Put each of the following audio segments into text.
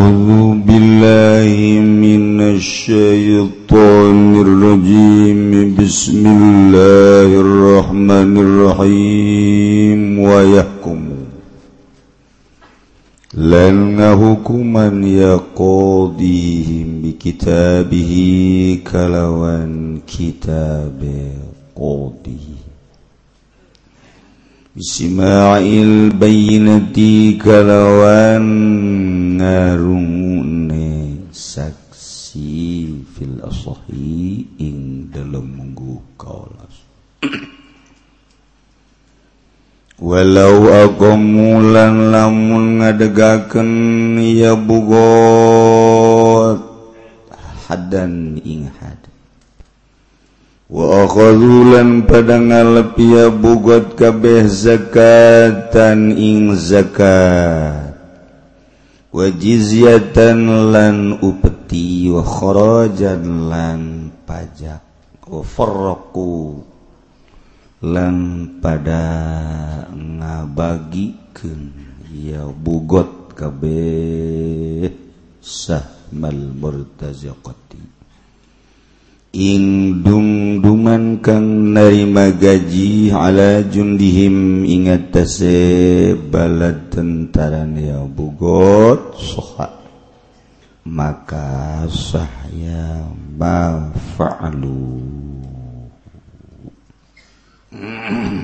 أعوذ بالله من الشيطان الرجيم. بسم الله الرحمن الرحيم. ويحكم. لأنهكما يقاضيهم بكتابه كلوان كتاب قاضيه. Ismail bainati kalawan ngarungune saksi fil asahi ing dalem munggu kaulas Walau agomulan lamun ngadegaken ya bugot hadan ing had Walan pada ngalepia bugot kabeh zakatan ing zakat. Wajiziatan lan upeti wakhorojan lan pajak. Wafarroku lan pada ngabagikan ya bugot kabeh sahmal murtazaqati. ing dungdungan kang narima gaji ala jundihim ingat tase balad tentara ya bugot soha. Maka sahya ma fa'alu.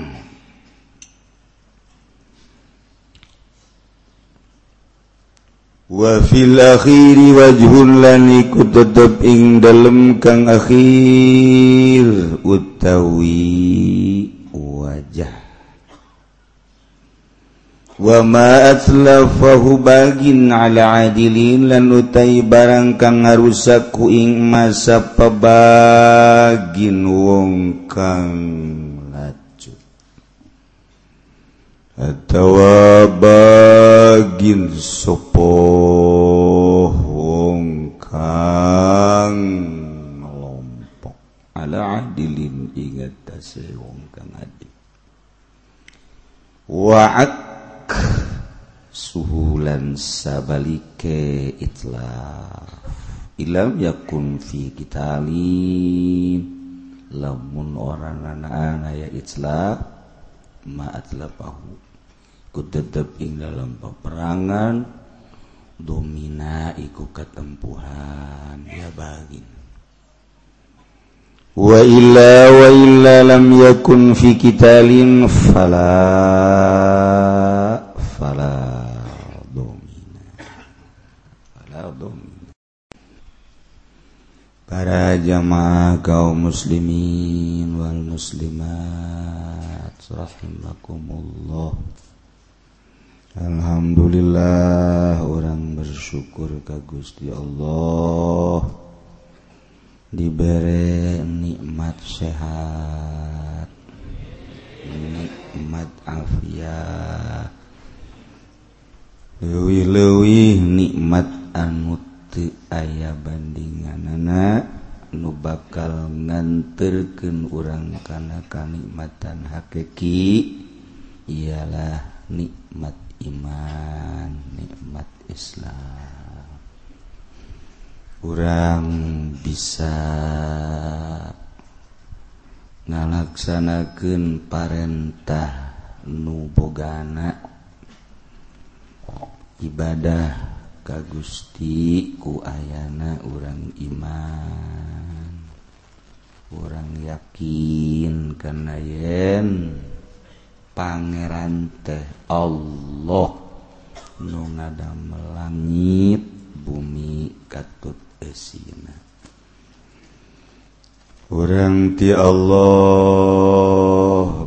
wafil akhiri wajhullan iku tetep ing dalem kang akhir utawi wajah. Wa ma atlafahu bagin ala adilin lan utai barang kang ngarusak ku ing masa pabagin wong kang tawabagin sopo wong kang lompok ala adilin ingat tase wong kang adil. Wa'ak suhulan sabalike itlaf. Ilam yakun fi kitali lamun orang anak-anak ya itlaf ma'at tetep ing dalam peperangan domina iku ketempuhan. Ya bagin wa illa wa illa lam yakun fi kitalin fala fala domina. Fala domina. Para jamaah kaum muslimin wal muslimat rahimakumullah. Alhamdulillah orang bersyukur ka Gusti Allah. Diberi nikmat sehat nikmat afiat. Lewi lewi nikmat anu teu aya bandinganana nu bakal nganterkeun urang kana kanikmatan hakiki. Ialah nikmat iman nikmat Islam. Kurang bisa ngalaksanakan parentah nubogana ibadah ka Gusti ku ayana orang iman. Orang yakin karena yen Pangeran teh Allah nu ngada langit bumi katut esina orang ti Allah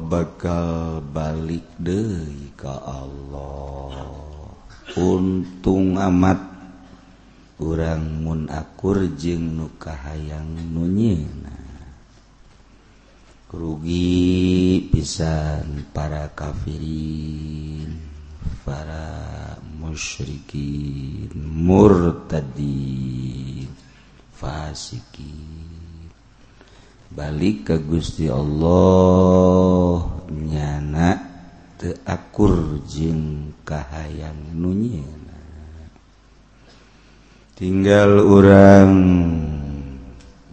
bakal balik deh ke Allah. Untung amat orang munakur jeng nuka hayang nunyina rugi pisan para kafirin para musyrikin murtadin fasikin. Balik ke Gusti Allah nyana teakur jeung kahayang nunyena tinggal orang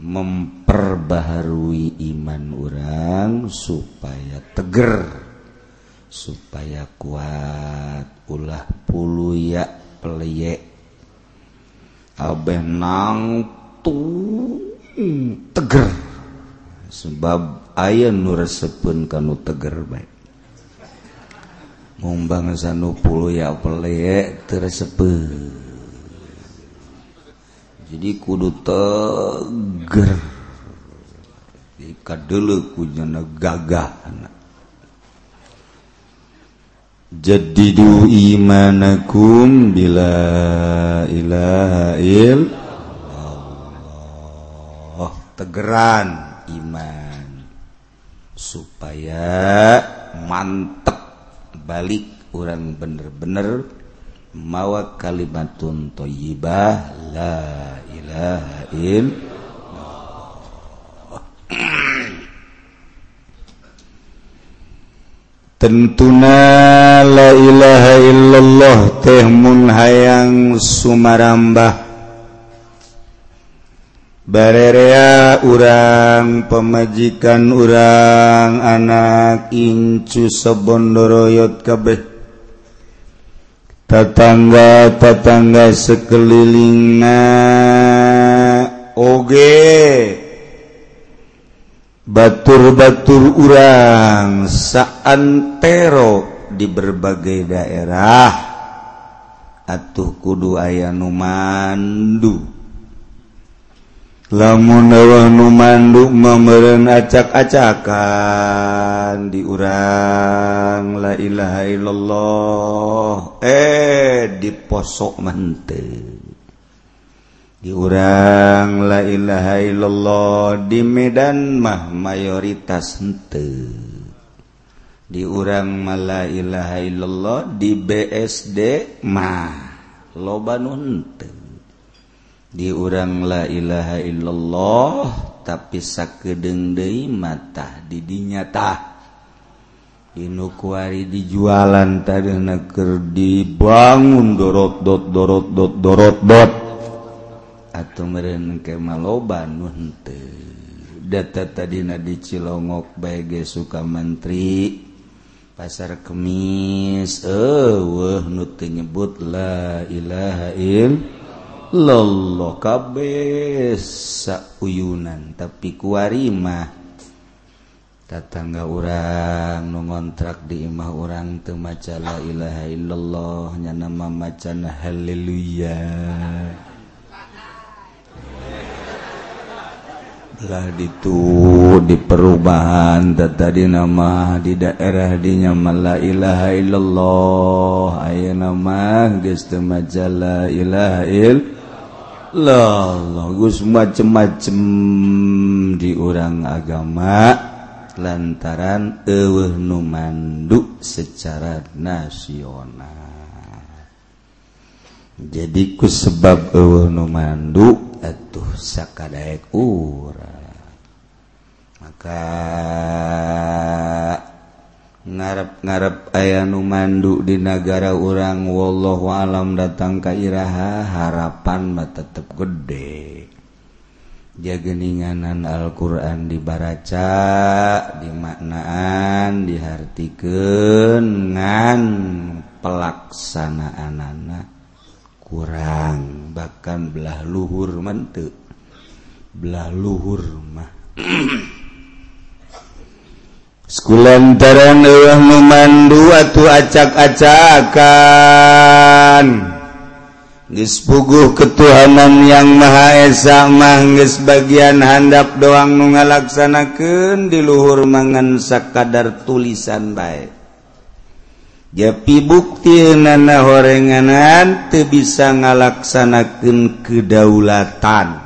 memperbaharui iman orang supaya teger supaya kuat. Ulah puluya peleyek abenang tuh hmm, teger. Sebab ayah nu resepun kanu teger baik. Mumbang sanu puluya peleyek teresepeun jadi kudu teger. Kunyana gagah jadi du imanakum bila ilaha Allah tegeran iman. Supaya mantep balik orang bener-bener. mawa kalimatun thayyibah la ilaha illallah Tentuna la ilaha illallah teh mun hayang sumarambah. Barerea urang pemajikan urang anak incu sebondoroyot kabeh. tatangga tatangga sekelilingna. Oge. Batur-batur urang saantero di berbagai daerah. Atuh kudu aya numandu lamun nu manduk memeren acak-acakan diurang la ilaha illallah eh diposok mantel diurang la ilaha illallah di Medan mah mayoritas hente diurang mala ilaha illallah di BSD mah loba nu henteu diurang la ilaha illallah tapi sakedengdei mata didinyata Inukuari dijualan tadi keur dibangun dorot dot dorot dot dorot dot atau meren ke maloban nuhente data tadi di Cilongok bagai suka menteri. Pasar kemis eh wah nute nyebut la ilaha illallah lolo kabe uyunan tapi kuarimah tatangga urang nu ngontrak di imah urang teu maca la ilaha illallah nama macan haleluya. Lah itu di perubahan tadi nama di daerah dinya la ilaha illallah. Ayeuna mah geus teu maca la ilaha illallah logus macem-macem di orang agama lantaran ewe numandu secara nasional. Jadi ku sebab ewe numandu atuh sakadaek urang. Maka ngarep-ngarep aya nu mandu di negara orang walllahu alam datang kairaha harapan mah tetep gede. Jageninganan Alquran dibaraca dimaknaan dihartikeun ngan pelaksanaan anak kurang. Bahkan belah luhur mentuk belah luhur mah. Skulantaran Allah memandu atau acak-acakan Gespuguh ketuhanan yang Maha Esa mah geus bagian handap doang nu ngalaksanakeun di luhur mangan sakadar tulisan baik. Japi bukti nana horenganan teu bisa ngalaksanakeun kedaulatan.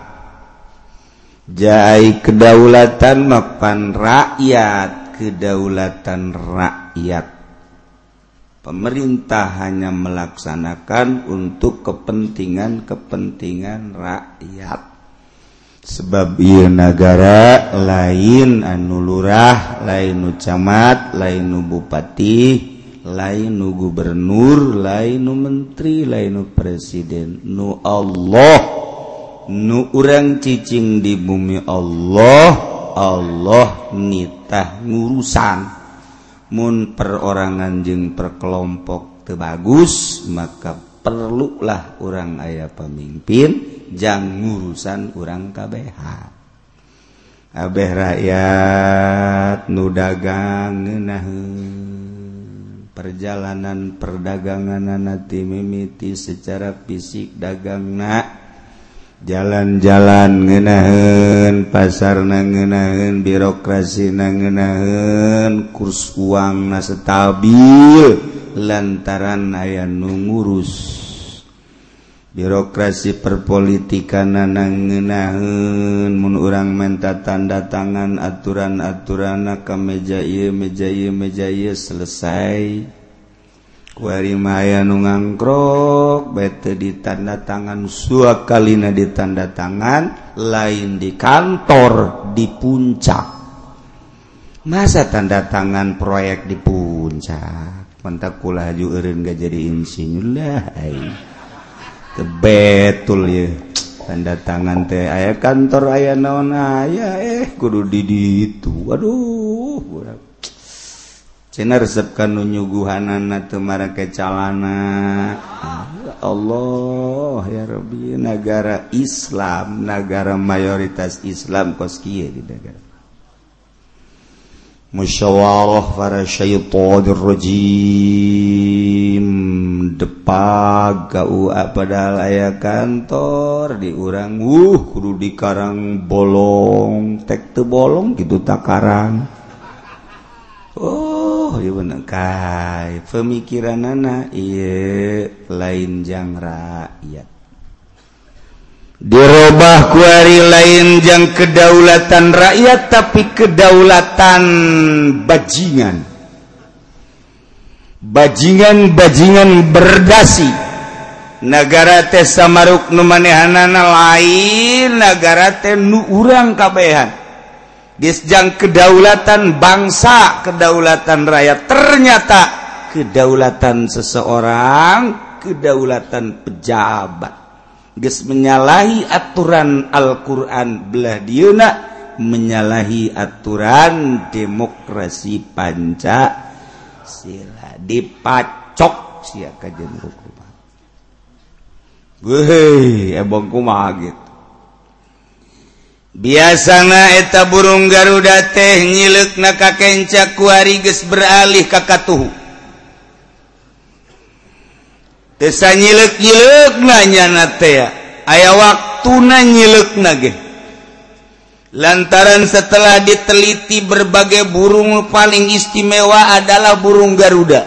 Jai kedaulatan mapan rakyat kedaulatan rakyat. Pemerintah hanya melaksanakan untuk kepentingan-kepentingan rakyat. Sebab ia negara lain anu lurah lain camat lain bupati lain nu gubernur lain nu menteri lain nu presiden. Nu Allah nu urang ccing di bumi Allah Allah nitah ngurusan. Mun perorangan jeung perkelompok tebagus maka perlulah orang ayah pemimpin jang ngurusan orang KBH Abeh rakyat nudagang ngeunah perjalanan perdagangan nanti mimiti secara fisik dagang nak jalan-jalan ngenaun pasar nangenaun birokrasi nangenaun kurs uang na stabil lantaran aya nu ngurus. Birokrasi perpolitikan nangenaun mun urang menta tanda tangan aturan-aturan ke meja ieu meja ieu meja ieu selesai. Warimaya nu ngangkrok bete di tanda tangan sua kalina di tanda tangan lain di kantor di puncak. Masa tanda tangan proyek di puncak. Mentak kula haju eureun gak jadi insinyur lah. betul ya. Tanda tangan teh aya kantor aya naon aya eh kudu di ditu. Aduh, budak. resepkan nunyuguhananamara kecalana Allah ya Rabbi negara Islam negara mayoritas Islam koski di negara. Musyawarah para syaitanir rajim depag KUA padahal aya kantor di urang wuh kudu di karang bolong. Tek teu bolong gitu takarang Oh kai pemikiran lain jang rakyat. Dirubah kuari lainjang kedaulatan rakyat tapi kedaulatan bajingan. Bajingan-bajingan berdasi. Negara teh samaruk numanehanana lain negara teh nu urang kabehan. disjang kedaulatan bangsa kedaulatan rakyat ternyata kedaulatan seseorang kedaulatan pejabat Ges menyalahi aturan Alquran belah diuna menyalahi aturan demokrasi panca sila dipacok sia kajian hukuman. Wih, ebong eh, kumaha gitu. Biasana eta burung Garuda teh nyilek na kakenca kuari geus beralih ka katuhu Tesa nyilek nanya na teh aya waktuna na nyilek ge Lantaran setelah diteliti berbagai burung paling istimewa adalah burung Garuda.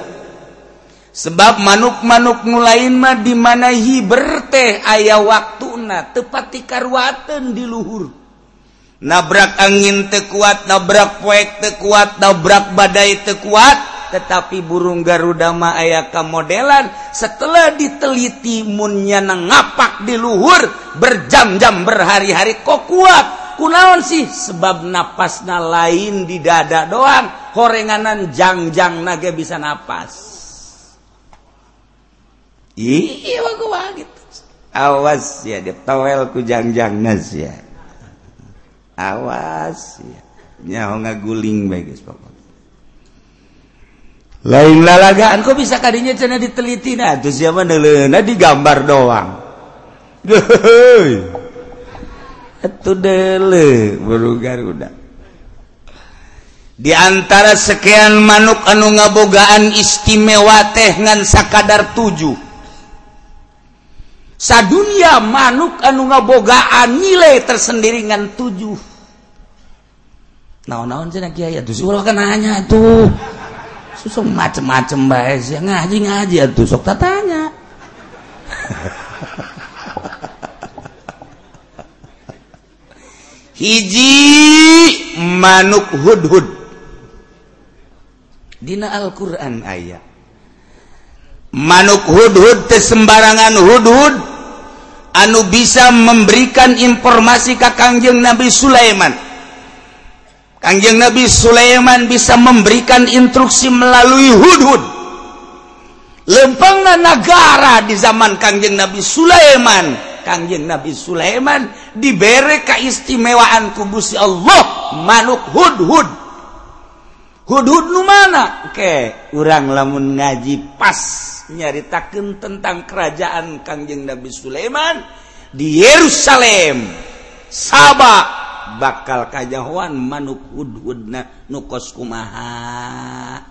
Sebab manuk-manuk nulain mah dimana hiber teh aya waktuna tepati karwaten di luhur. nabrak angin tekuat nabrak poek tekuat nabrak badai tekuat tetapi burung Garudama aya modelan setelah diteliti munnya ngapak di luhur berjam-jam berhari-hari kok kuat. Kunaon sih? Sebab napasna lain di dada doang. Horenganan jangjang naga bisa napas. Iya, gua gitu. Awas ya, ditawel ku jangjang nas ya. awasnya oh, ngaguling baik lain lalagaan kok bisa kadinya cina diteliti? Nah tuh siapa nelena digambar doang. Itu dele baru garuda. Di antara sekian manuk anu ngabogaan istimewa teh ngan sakadar tujuh. sadunia manuk anu ngabogaan nilai tersendiri ngan tujuh. Naon-naon cina kiai atuh? Sih kan nanya tuh susah macem-macem bae sih. Ngaji ngaji atuh sok tatanya. Hiji manuk hudhud. Dina Al-Qur'an ayat manuk hudhud ke sembarangan hudhud. Anu bisa memberikan informasi ke Kangjeng Nabi Sulaiman. Kangjeng Nabi Sulaiman bisa memberikan instruksi melalui hudhud. Lempengna negara di zaman Kangjeng Nabi Sulaiman. Kangjeng Nabi Sulaiman diberre keistimewaan kubusi Allah manuk hudhud. Hudhud nu mana? Oke okay. urang lamun ngaji pas. nyaritakan tentang kerajaan Kangjeng Nabi Sulaiman di Yerusalem. Sabah bakal kajjahuan manuk hudhudna nukos kumaha?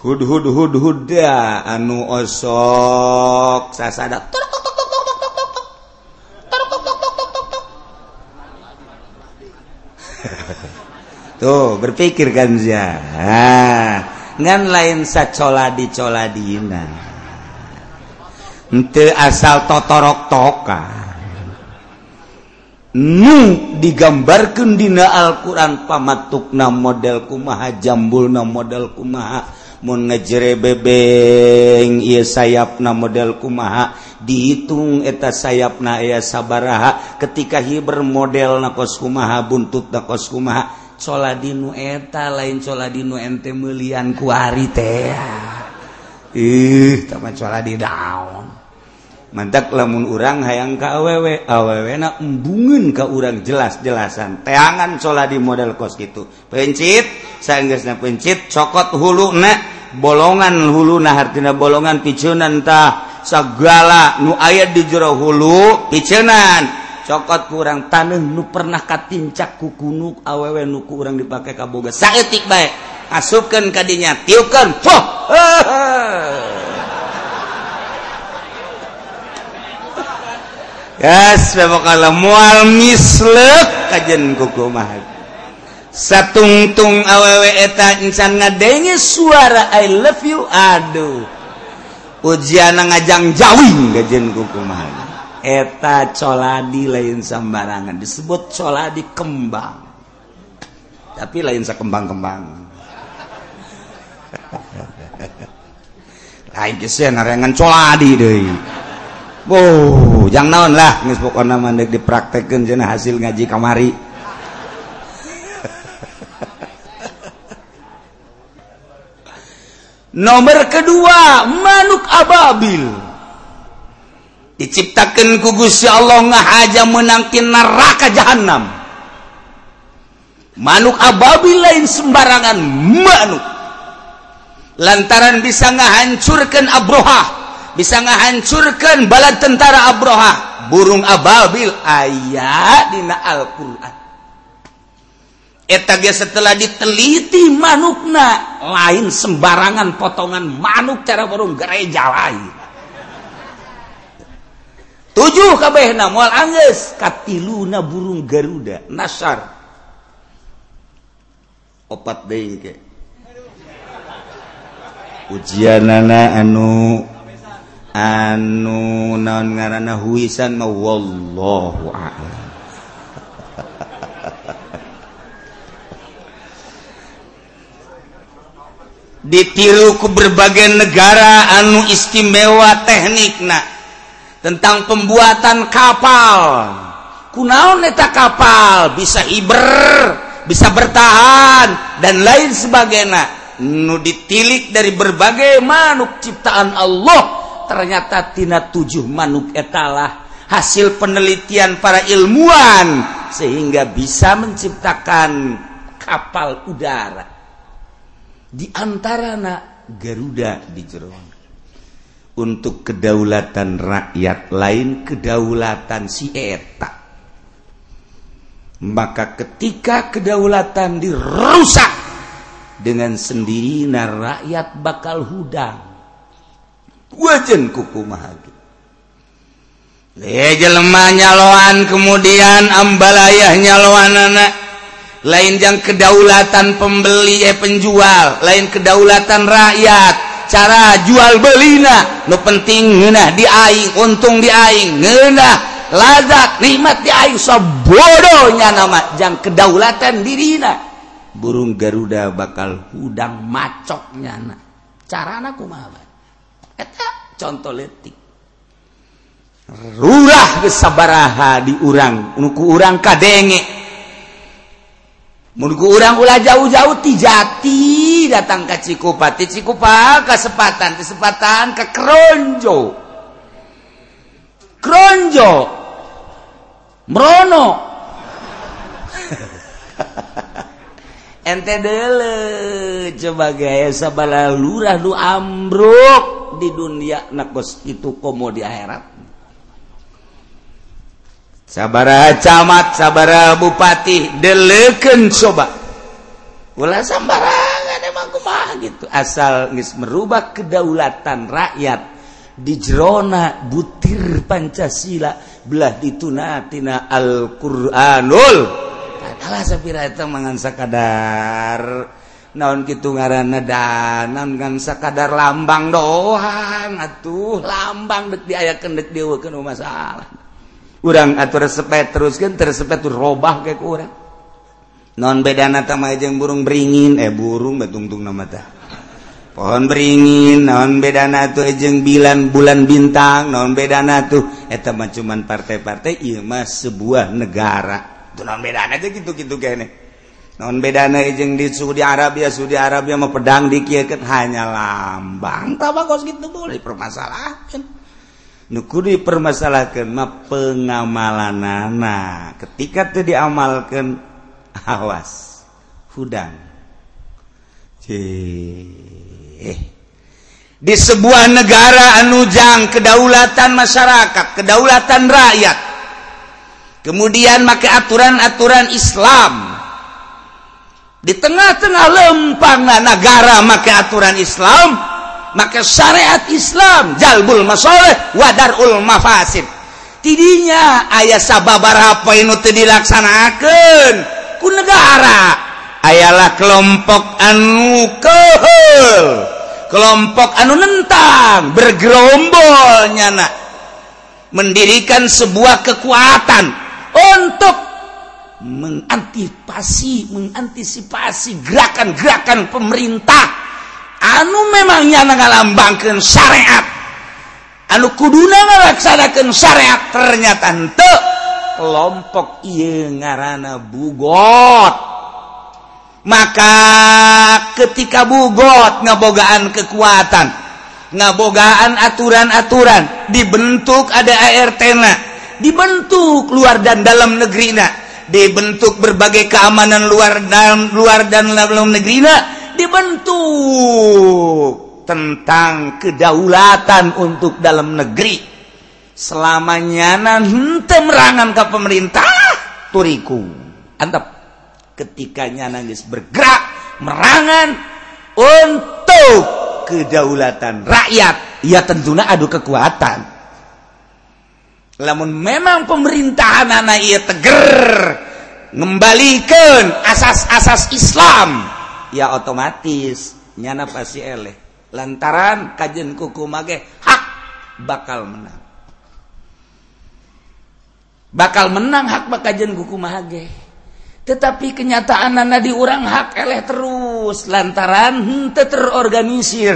Hudhud hudhuda anu osok. Sasada tuh berpikir kan ya ngan lain sacola dicola dina ente asal totorok toka nu digambarkan dina Alquran pamatukna model kumaha jambulna model kumaha mun ngejere bebeng ieu sayapna model kumaha dihitung eta sayapna aya sabaraha ketika hiber model nakos kumaha buntut nakos kumaha soladinu eta lain soladinu ente melian kuari teh. Ih tamat soladi daun mantak lamun urang hayang ka awewe awewe na embungin ka urang jelas-jelasan. Teangan soladi model kos gitu pencit saenggeusna pencit cokot hulu na bolongan hulu na hartina bolongan picunan tah. Segala nu ayat di jero hulu picunan cokot kurang tanah nu pernah katincak kukunuk awewe nuku orang dipakai kaboga saetik baik asupkan kadinya tiukan fuh Yes, bebokala mual mislek kajen kuku mah. Satungtung awewe eta insan ngadenge suara I love you aduh. Ujian ngajang jawing kajen kuku. Eta coladi lain sembarangan. Disebut coladi kembang. Tapi lain sekembang-kembang. Lain kisah narengan coladi deh. Oh jangan naonlah nama dipraktekkan jena hasil ngaji kamari. Nomor kedua manuk ababil diciptakan kugusya Allah ngahaja menangkin neraka jahanam manuk ababil lain sembarangan manuk. Lantaran bisa ngahancurkan abroha bisa ngahancurkan bala tentara abroha. Burung ababil ayat dina Al-Quran. Etaga setelah diteliti manukna lain sembarangan potongan manuk cara burung gereja lain. tujuh kabeh na mual angges. Katiluna burung garuda. Nasar. Opat deui ge. Ujianana anu anu naon ngaranna huisan mah? Wallahu a'lam. Ditiru ku berbagai negara anu istimewa teknikna. Tentang pembuatan kapal. Kunaon eta kapal? Bisa iber bisa bertahan dan lain sebagainya. Nu ditilik dari berbagai manuk ciptaan Allah. Ternyata tina tujuh manuk etalah hasil penelitian para ilmuwan sehingga bisa menciptakan kapal udara. Di antara Garuda di Jeron untuk kedaulatan rakyat lain kedaulatan si eta. Maka ketika kedaulatan dirusak dengan sendiri nah rakyat bakal hudang. Wajan kuku lemah nyaloan kemudian ambalayah nyaloan anak. Lain yang kedaulatan pembeli eh penjual. Lain kedaulatan rakyat cara jual belina nu penting ngena diaing untung diaing ngena lazat nikmat diaing sabodohnya nama jang kedaulatan dirina. Burung Garuda bakal hudang macoknya na carana kumaha? Eta contoh letik rurah gesabaraha di urang nuku urang kadenge. Munku urang ulah jauh-jauh ti jati datang ke Cikupati Cikupa kesempatan kesempatan ke Kronjo. Kronjo. Merono ente dele coba gaya sabala lurah lu ambruk di dunia nakos itu komo di akhirat. sabara camat sabara Bupati deleken coba. Ulah sembarangan emang kumaha gitu. Asal ngis merubah kedaulatan rakyat di jerona butir Pancasila belah dituna tina Al-Qur'anul. Adalah sapira eta mangan sakadar naon kitu ngaranna danan ngan sakadar lambang doang atuh. Lambang deuk diayakeun deuk dieukeun masalah. urang atur sepet teruskan tersepet robah ke urang. Non bedana tamajeng burung beringin eh burung betungtung nama ta. pohon beringin non bedana tuh ejeng bilan bulan bintang non bedana tuh eh, eta mah cuman partai-partai ieu mah sebuah negara. Tuh non bedana aja gitu-gitu kene non bedana ejeng di Saudi Arabia Saudi Arabia mah pedang dikieu hanya lambang. Tabakos gitu boleh permasalahan nuku dipermasalahkan mah pengamalanana ketika teu diamalkan awas. Hudang. Di sebuah negara anujang kedaulatan masyarakat kedaulatan rakyat. Kemudian maka aturan-aturan Islam. Di tengah-tengah lempangan negara maka aturan Islam maka syariat Islam jalbul masoleh wadar ul mafasid. Tidinya ayah sababarapa inu teu dilaksanakeun ku negara ayalah kelompok anu keheul kelompok anu nentang bergerombol nyana mendirikan sebuah kekuatan untuk mengantisipasi mengantisipasi gerakan-gerakan pemerintah. anu memangnya ngalambangkan syariat? Anu kuduna melaksanakan syariat? Ternyata ente kelompok iya ngarana bugot. Maka ketika bugot ngabogaan kekuatan ngabogaan aturan-aturan dibentuk ada ART na dibentuk luar dan dalam negeri na dibentuk berbagai keamanan luar dan luar dan dalam negeri na dibentuk tentang kedaulatan untuk dalam negeri. Selamanya nanti merangan ke pemerintah turiku. Antap ketikanya nangis bergerak merangan untuk kedaulatan rakyat ya tentunya adu kekuatan. Namun memang pemerintahan anak ia teger ngembalikan asas-asas Islam ya otomatis nyana pasti eleh. Lantaran kajian kuku mage hak bakal menang. Bakal menang hak bakajan guku mahage tetapi kenyataan nana di orang hak eleh terus. Lantaran hente terorganisir.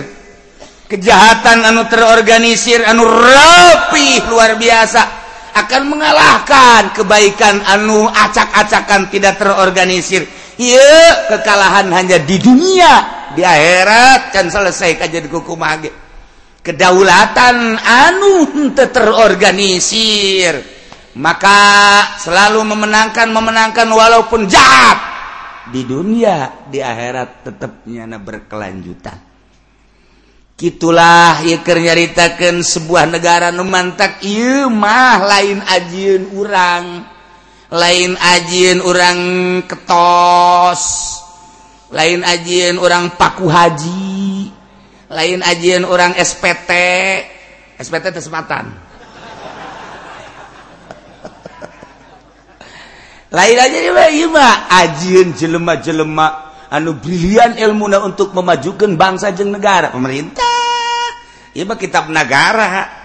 Kejahatan anu terorganisir anu rapi luar biasa. Akan mengalahkan kebaikan anu acak-acakan tidak terorganisir Iya kekalahan hanya di dunia. Di akhirat kan selesai aja di kuku mage kedaulatan anu terorganisir. Maka selalu memenangkan memenangkan walaupun jahat. Di dunia di akhirat tetapnya berkelanjutan. Gitulah Iker nyaritakan sebuah negara numantak mah lain ajun urang. lain ajin orang ketos. Lain ajin orang paku haji. Lain ajin orang SPT SPT kesempatan lain aja ajin jelema-jelema anu brilian ilmuna untuk memajukan bangsa jeng negara. Pemerintah. Ima kitab negara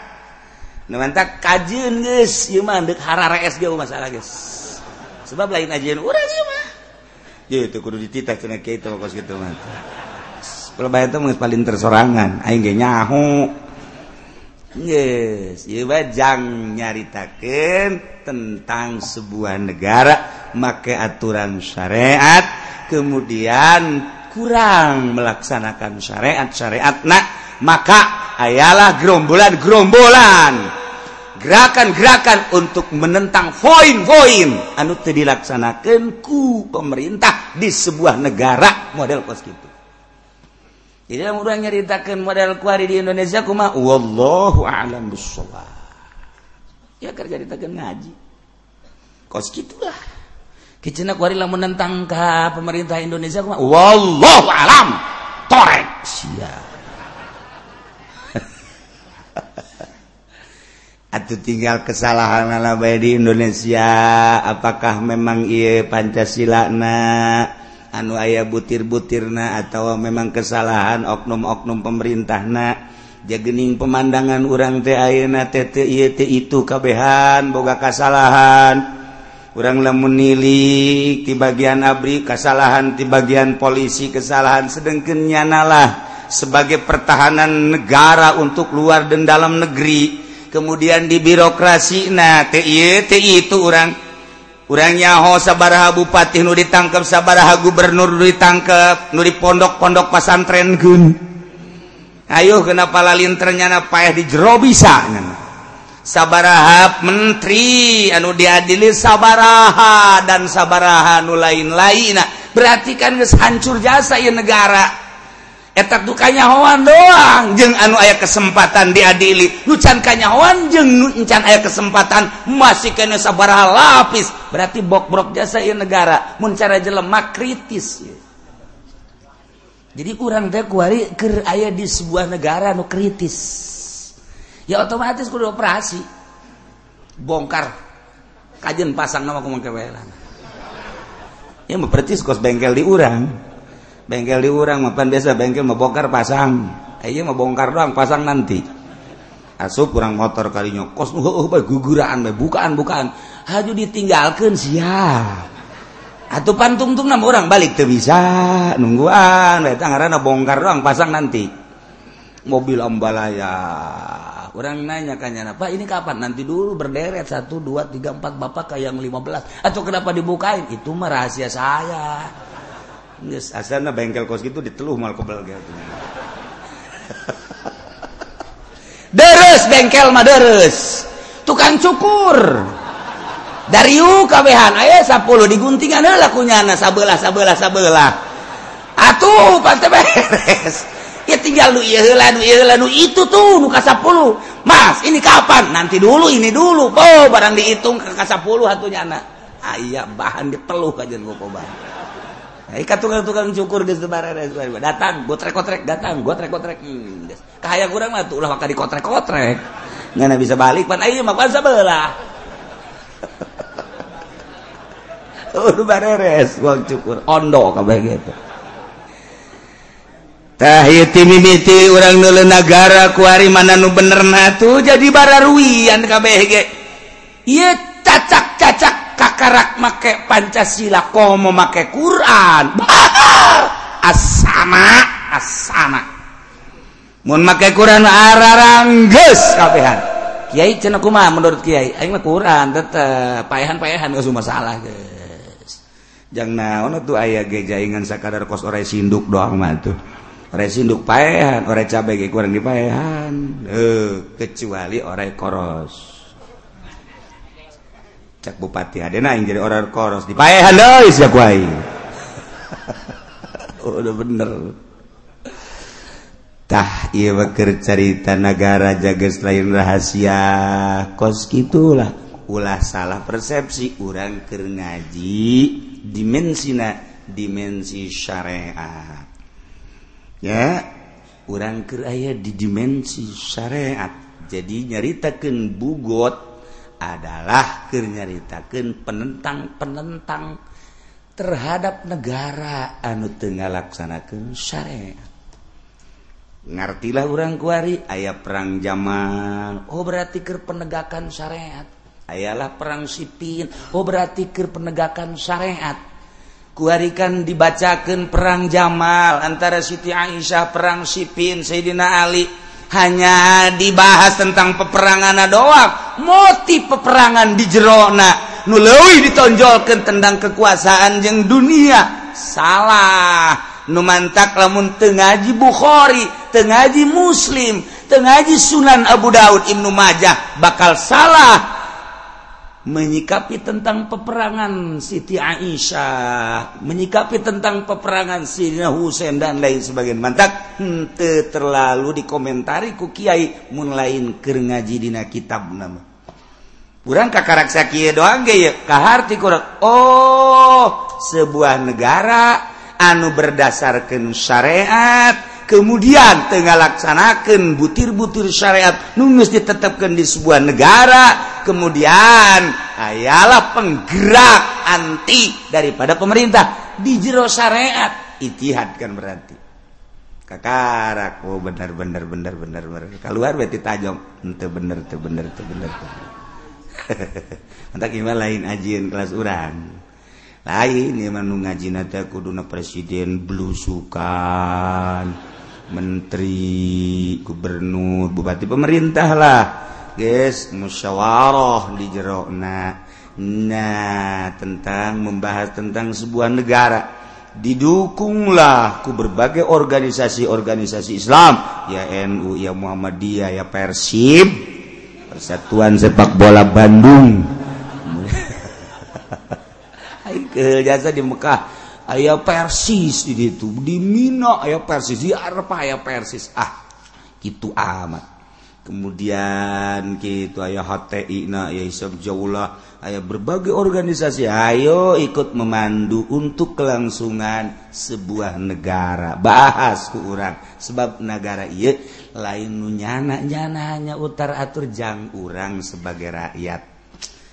Numantak kajian guys, ima dek harara SGU masalah guys. sebab lain ajian urang ieu mah. Ya itu kudu dititah cina kita kos gitu mah. Pelebayan tuh paling tersorangan. Aing ge nyaho yes ieu bajang nyaritakeun tentang sebuah negara make aturan syariat kemudian kurang melaksanakan syariat syariatna maka ayalah gerombolan gerombolan gerakan-gerakan untuk menentang poin-poin anu dilaksanakan ku pemerintah di sebuah negara model kos gitu jadi mudah nyeritakan model kuari di Indonesia kuma wallahu a'lam bissawab. Ya kerja ditakan ngaji. Kos gitulah. Kicina kuari lah menentang ke pemerintah Indonesia kuma wallahu a'lam. Torek siap. Atuh tinggal kesalahan alabai di Indonesia Apakah memang iya Pancasila na anu ayah butir-butirna atau memang kesalahan oknum-oknum pemerintahna? Jagening pemandangan urang teh itu kabehan boga kesalahan lamun nilik di bagian abri kesalahan di bagian polisi kesalahan sedangkan nyanalah sebagai pertahanan negara untuk luar dan dalam negeri. kemudian di birokrasi nah itu orang orangnya ho sabaraha Bupati Nu ditangkap sabaraha Gubernur ditangkap Nuri pondok-pondok pasantren Gun Ayo kenapa lalinternyana payah di jero bisa sabarahap Menteri anu diadili sabaraha dan sabaraha nu lain-lain. Nah berarti kan hancur jasa ya negara. etak dukanyawan doang. Jeung anu aya kesempatan diadili lucan kanyawan jeng encan aya kesempatan masih kena sabaraha lapis. Berarti bok-brok jasa ieu negara. Mun cara jelema kritis. Ya. jadi urang teh kuari keur aya di sebuah negara nu kritis. Ya otomatis kudu operasi. Bongkar. Kajen pasang nama kumaha kewelan ya berarti kos bengkel di urang. bengkel di urang mapan biasa bengkel mau bongkar pasang. Aja mau bongkar doang pasang nanti. Asup kurang motor kalinya kos uh, oh, uh, guguraan bukaan bukaan. Haju ditinggalkan sia atau pantung-tung nama orang balik tuh bisa. Nungguan be tangarana bongkar doang pasang nanti. Mobil ambalaya orang nanya kanya apa ini kapan? Nanti dulu berderet satu dua tiga empat bapak kayak yang lima belas. Atau kenapa dibukain? Itu mah rahasia saya. Yes, asana bengkel kos gitu diteluh mal kebel gitu. deres bengkel mah deres. Tukang cukur. Dari kabehan aya 10 diguntingan eh, heula kunyana sabelah sabelah sabelah. Atuh pasti beres. Ya tinggal nu ieu heula nu ieu heula nu itu tuh nu ka 10. Mas, ini kapan? Nanti dulu ini dulu. Oh, barang dihitung ka 10 hatunya anak. iya bahan diteluh kajian gopoban. Ikat tukang-tukang cukur geus datang gue trek-kotrek datang gue trek-kotrek hmm, kaya kurang mah tuh ulah maka dikotrek-kotrek. Nggak bisa balik pan ayo mah pan sebelah udah beres uang cukur. Ondo kabeh gitu. Tah ieu mimiti urang nule negara kuari mana nu bener na tuh jadi bararuian kabeh ge. Ieu cacak-cacak kakarak make Pancasila komo make Quran? Asama asama mun make Quran araranggeus kapehan Kiai cenah kumaha menurut Kiai? Aing mah Quran tetep paehan-paehan geus masalah geus. Jang naon atuh aya ge jaingan sakadar kos ore sinduk doang mah tuh. Ore sinduk paehan ore cabe ge kurang dipaehan eh kecuali ore koros. cak bupati ada yang jadi orang koros di paehan deui sia kuai. Oh, udah bener. Tah ieu keur carita nagara jaga lain rahasia. Kos gitulah. Ulah salah persepsi. Urang keur ngaji dimensina dimensi syariat ya urang keur aya di dimensi syariat jadi nyaritakeun bugot adalah kenyaritakan penentang-penentang terhadap negara anu tengah laksanakan syariat. Ngartilah orang kuari ayah perang zaman Oh berarti ke penegakan syariat. Ayalah perang sipin Oh berarti ke penegakan syariat. Kuarikan dibacakan perang Jamal antara Siti Aisyah perang sipin Sayyidina Ali. hanya dibahas tentang peperangan doang. Motif peperangan di jerona. Nulewi ditonjolkan tentang kekuasaan yang dunia. Salah. Numantak lamun tengaji Bukhari tengaji muslim tengaji Sunan Abu Daud Ibnu Majah bakal salah. menyikapi tentang peperangan Siti Aisyah, menyikapi tentang peperangan Sina Husain dan lain sebagainya. Mantak, henteu terlalu dikomentari ku kiai mun lain keur ngaji dina kitab nama. Urang kakarak sakieu doang ge ya, kaharti kurang. Oh, sebuah negara anu berdasarkan syariat kemudian tengah laksanakan butir-butir syariat numis ditetapkan di sebuah negara kemudian ah, ayalah penggerak anti daripada pemerintah. Di jero syariat itihad kan berarti. Kakarak oh bener bener bener bener bener keluar berarti tajam. Ente bener te bener te bener entah gimana lain ajian kelas urang. Lain iman nu ngajina teh kuduna presiden belusukan Menteri Gubernur Bupati pemerintah lah. Guys musyawarah di jerona. Nah tentang membahas tentang sebuah negara. Didukunglah ku berbagai organisasi-organisasi Islam. Ya NU ya Muhammadiyah ya Persib. Persatuan Sepak Bola Bandung. Jasa di Mekah. ayaah persis di itu di Mino aya persis di Arpa aya persis. Ah gitu amat. Kemudian gitu aya HTIna ya isab jaulah aya berbagai organisasi. Ayo ikut memandu untuk kelangsungan sebuah negara. Bahas kurang sebab negara iya lain nunyana nyana hanya utar atur jang urang sebagai rakyat.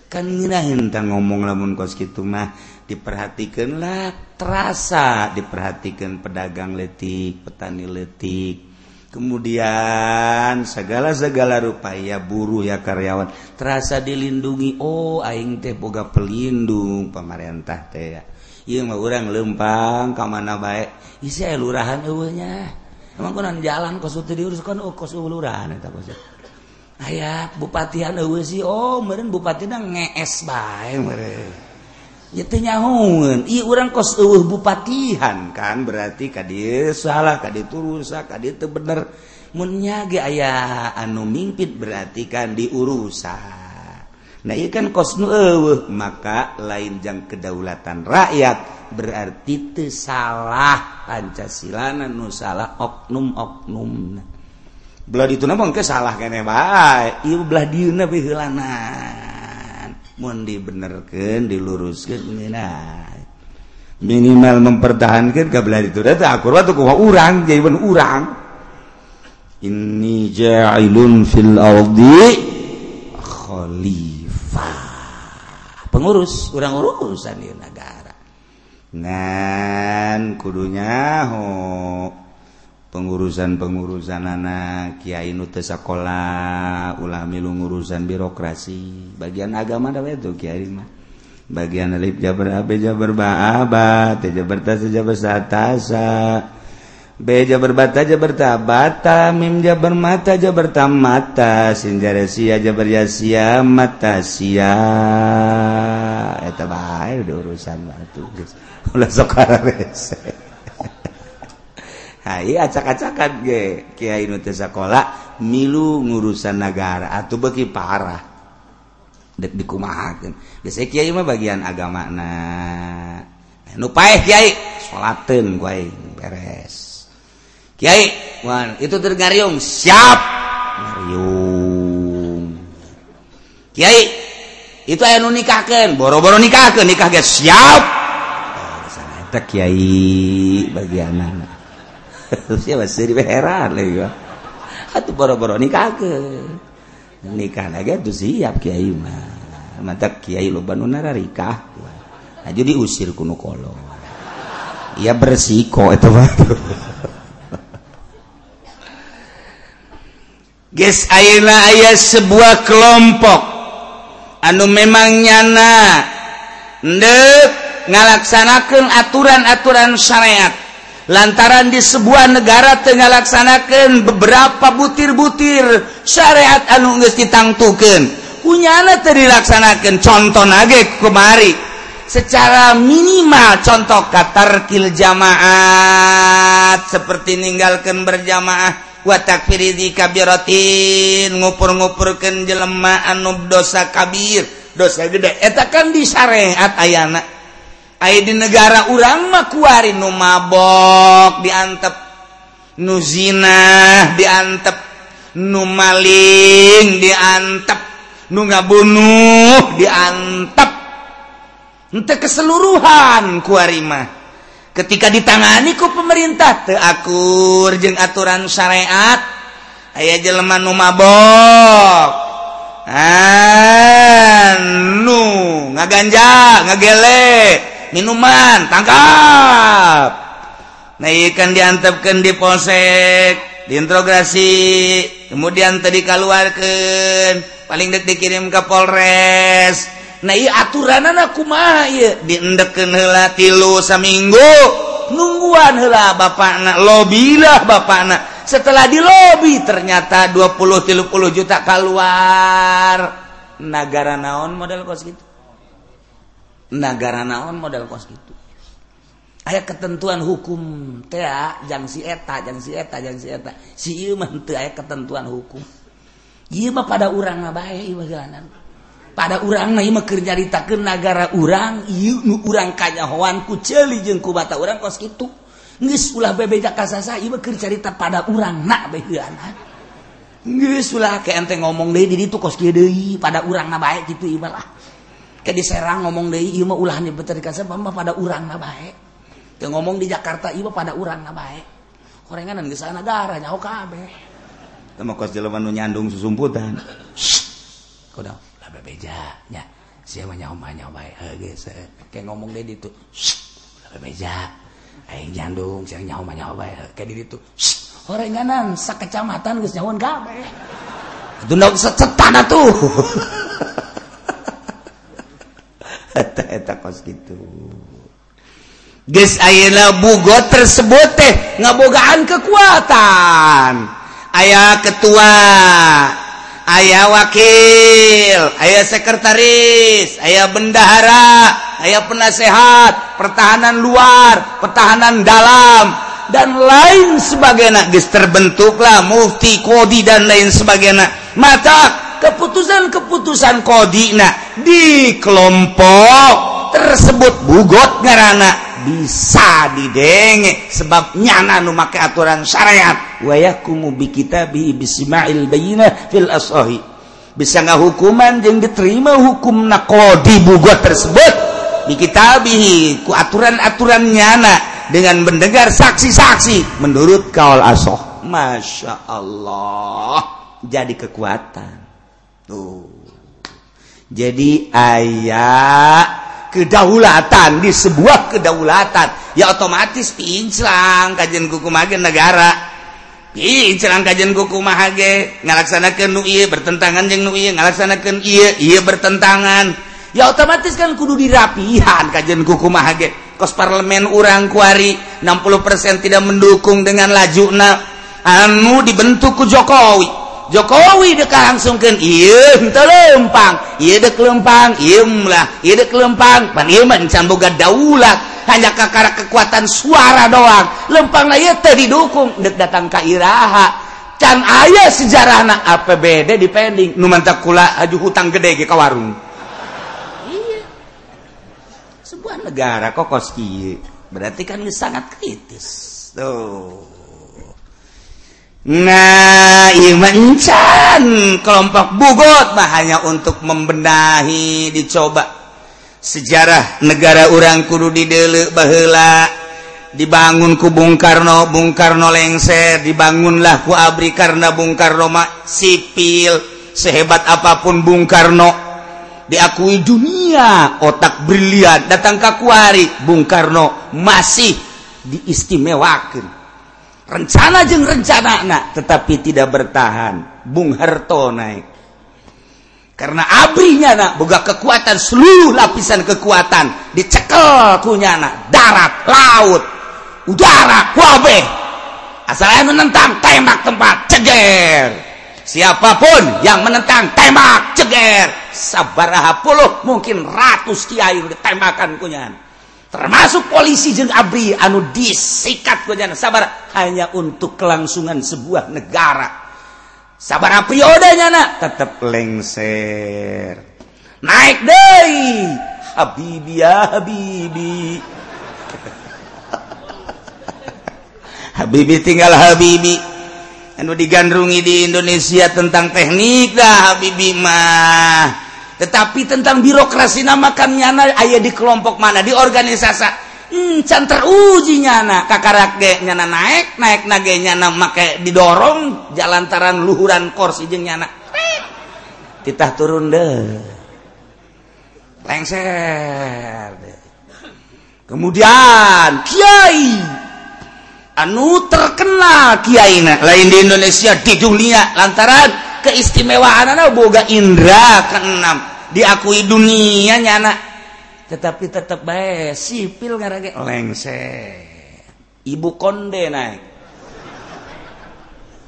kanhinang ngomong lamun kos gitu mah diperhatikanlah terasa diperhatikan pedagang letik petani letik kemudian segala-segala rupa ya buruh ya karyawan terasa dilindungi. Oh aing teh boga pelindung pemerintah teh ya. Ieu mah urang lempang ka mana bae. Ieu lurahan eueuh nya emang kunan jalan kos teu diuruskan oh kos lurahan eta kos aya bupatian eueuh oh meureun bupatina ngees bae meureun. Nya nyahoeun ieu urang kos eueuh bupatihan kan berarti ka salah ka dieu rusak itu teu bener. Mun nya ge aya anu mimpit berarti kan diurusan Nah, ikan kan kos nu eueuh maka lain jang kedaulatan rakyat berarti teu salah. Pancasila nu salah oknum-oknumna. belah itu nabang ke salah kene baik iya belah dieu na piheulanan mun dibenerkeun diluruskeun ngeunah minimal mempertahankan ke belah itu teh akur waktu kumaha urang jadi pun urang. Ini ja'ilun fil ardi khalifah. Pengurus urang urusan di negara ngan kudunya ho. pengurusan-pengurusan anak Kyai Nute sekolah ulami lu ngurusan birokrasi. Bagian agama ada itu Kyai mah. Bagian alif jabar abe jabar ba aba t jabar ta jabar satasa be jabar bata jabar ta bata mim jabar mata jabar ta mata sin sia jabar ya sia mata sia. Eta bae urusan batu geus ulah sok Hai acak-acakan ge Kiai nu teh sakola milu ngurusan negara atuh beuki parah. Dek dikumahakeun. Biasa kiai mah bagian agamana. Nu paeh kiai salateun kuai beres. Kiai, wan itu tergariung siap. Ngariung. Kiai, itu aya nu nikahkeun, boro-boro nikahkeun nikah ge siap. Oh, sana eta kiai bagianana. heran Atuh boro-boro nikah ke? Nikah lagi tuh siap Kiai mah. Mata Kiai lo banu nararikah nah jadi usir kuno kolo. Ya bersiko itu mah Guys, ayeuna aya sebuah kelompok. Anu memang nyana. Ndek ngalaksanakeun aturan-aturan syariat. lantaran di sebuah negara tengah laksanakan beberapa butir-butir syariat anu geus ditangtukeun. Punyana dilaksanakeun. Contoh nage kemari secara minimal contoh katarkil jamaat. Seperti meninggalkan berjamaah. Watak Firidi kabiratin. Ngupur-ngupurkan jelemaan nub dosa kabir. Dosa gede. Etakan di syariat ayana. Ay di negara urang makuari nu mabok diantep nuzina diantep nu maling diantep nu ngabunuh diantep. Ente keseluruhan kuarima ketika ditangani ku pemerintah teakur jeng aturan syariat ayah jelema nu mabok. Ah, anu ngaganja ngagele minuman tangkap. Naikkan diantepkan di polsek diintrograsi kemudian tadi keluarkan paling dek dikirim ke Polres. Nah aturan anakku hela tilu seminggu nungguan hela Bapak anak lobilah Bapak anak setelah di lobby ternyata 20 30 juta keluar negara naon model kos gitu? negara naon model kos gitu. Aya ketentuan hukum teajang ah, si eta jang si eta jang si eta. Si aya ketentuan hukum. Ima pada urang baik pada urang keur nyaritakeun nagara urang ieu nu urang kanyahoan ku ceuli jeung ku bata urang kos kitu geus ulah bebeda kasasa kerjarita pada urang nak baiklah ke ente ngomong deui di ditu kos kieu deui pada urang na kitu ieu mah ke diserang ngomong deui ieu mah ulah betul dikasih mah pada urang na bae. Teu ngomong di Jakarta ieu mah pada urang na bae. Korenganan geus sana darah nyaho kabeh. Teu kos jelema nu nyandung susumputan. Kuda, lah bebeja nya. Sia mah nyaho mah nyaho bae geus. Kayak ngomong deui ditu. Lah bebeja. Aing nyandung sia nyaho mah nyaho bae. Kayak di ditu. Korenganan sakecamatan geus nyahoan kabeh. nak setan tuh. Bugo tersebut teh ngabogaan kekuatan. Ayaah ketua ayaah wakil ayaah sekretaris ayaah bendahara ayaah penasehat pertahanan luar pertahanan dalam dan lain sebagai nagis terbentuklah mufti Kodi dan lain sebagai mata keputusan-keputusan Kodina di kelompok tersebut bugot ngarana bisa didenge sebab nyana nu make aturan syariat. Wa yakumu bi kitabi bismail bayina fil asahi bisa hukuman jeung diterima hukum nakodi bugot tersebut? Di kitabihi ku aturan-aturan nyana dengan mendengar saksi-saksi. Menurut kaul asoh Masya Allah jadi kekuatan tuh. Jadi ayaah kedaulatan di sebuah kedaulatan ya otomatis pinclang kajian kukumagen negara. Serang kajian kukumahage ngalaksanakan nuiye, bertentangan jeng nu iya ngalaksanakan iya iya bertentangan. Ya otomatis kan kudu dirapihan kajian kukumahage kos parlemen urang kuari 60% tidak mendukung dengan lajuna anu dibentuk ku Jokowi. Jokowi deka langsungkan lempang. Lempang Imlah lempang. Paniman daulat hanya kakara kekuatan suara doang. Lempang air tadi didukung dek datang Kairaha can ayah sejarah anak APBD dipending nu mantap kula aju hutang gede ke warung. Sebuah negara kokos koski berarti kan sangat kritis. Tuh. Nah, Imancan kelompok Bugot mah hanya untuk membenahi dicoba. Sejarah negara orang kudu didelek bahela dibangun ku Bung Karno, Bung Karno lengser, dibangunlah ku abri karena Bung Karno mak sipil sehebat apapun Bung Karno. Diakui dunia otak brilian. Datang ke kuari Bung Karno masih diistimewakan rencana jeng rencana anak tetapi tidak bertahan. Bung Harto naik. Karena abrinya nak boga kekuatan seluruh lapisan kekuatan dicekel kunya anak darat laut udara kuabe. Asal yang menentang tembak tempat ceger. Siapa pun yang menentang tembak ceger. Sabarahapul mungkin ratus Kyai ditembakan punya termasuk polisi jeung Abri anu disikat kejana sabar hanya untuk kelangsungan sebuah negara. Sabar priodenya nak tetap lengser. Naik deh Habibi ya Habibi. Habibi tinggal Habibi. Anu digandrungi di Indonesia tentang teknik dah Habibi mah. tetapi tentang birokrasi namakan nyana ayah di kelompok mana? Di organisasi. Hmm, can teruji nyana. Kakarak ge nyana naik naik nage nyana make didorong jalantaran luhuran kursi jeung nyana. Titah turun deh. Lengser de. kemudian kiai. Anu terkenal kiai lain di Indonesia di dunia lantaran keistimewaan anak boga Indra keenam. Diakui dunia nyana tetapi tetap baik sipil ngarage lengse ibu konde naik.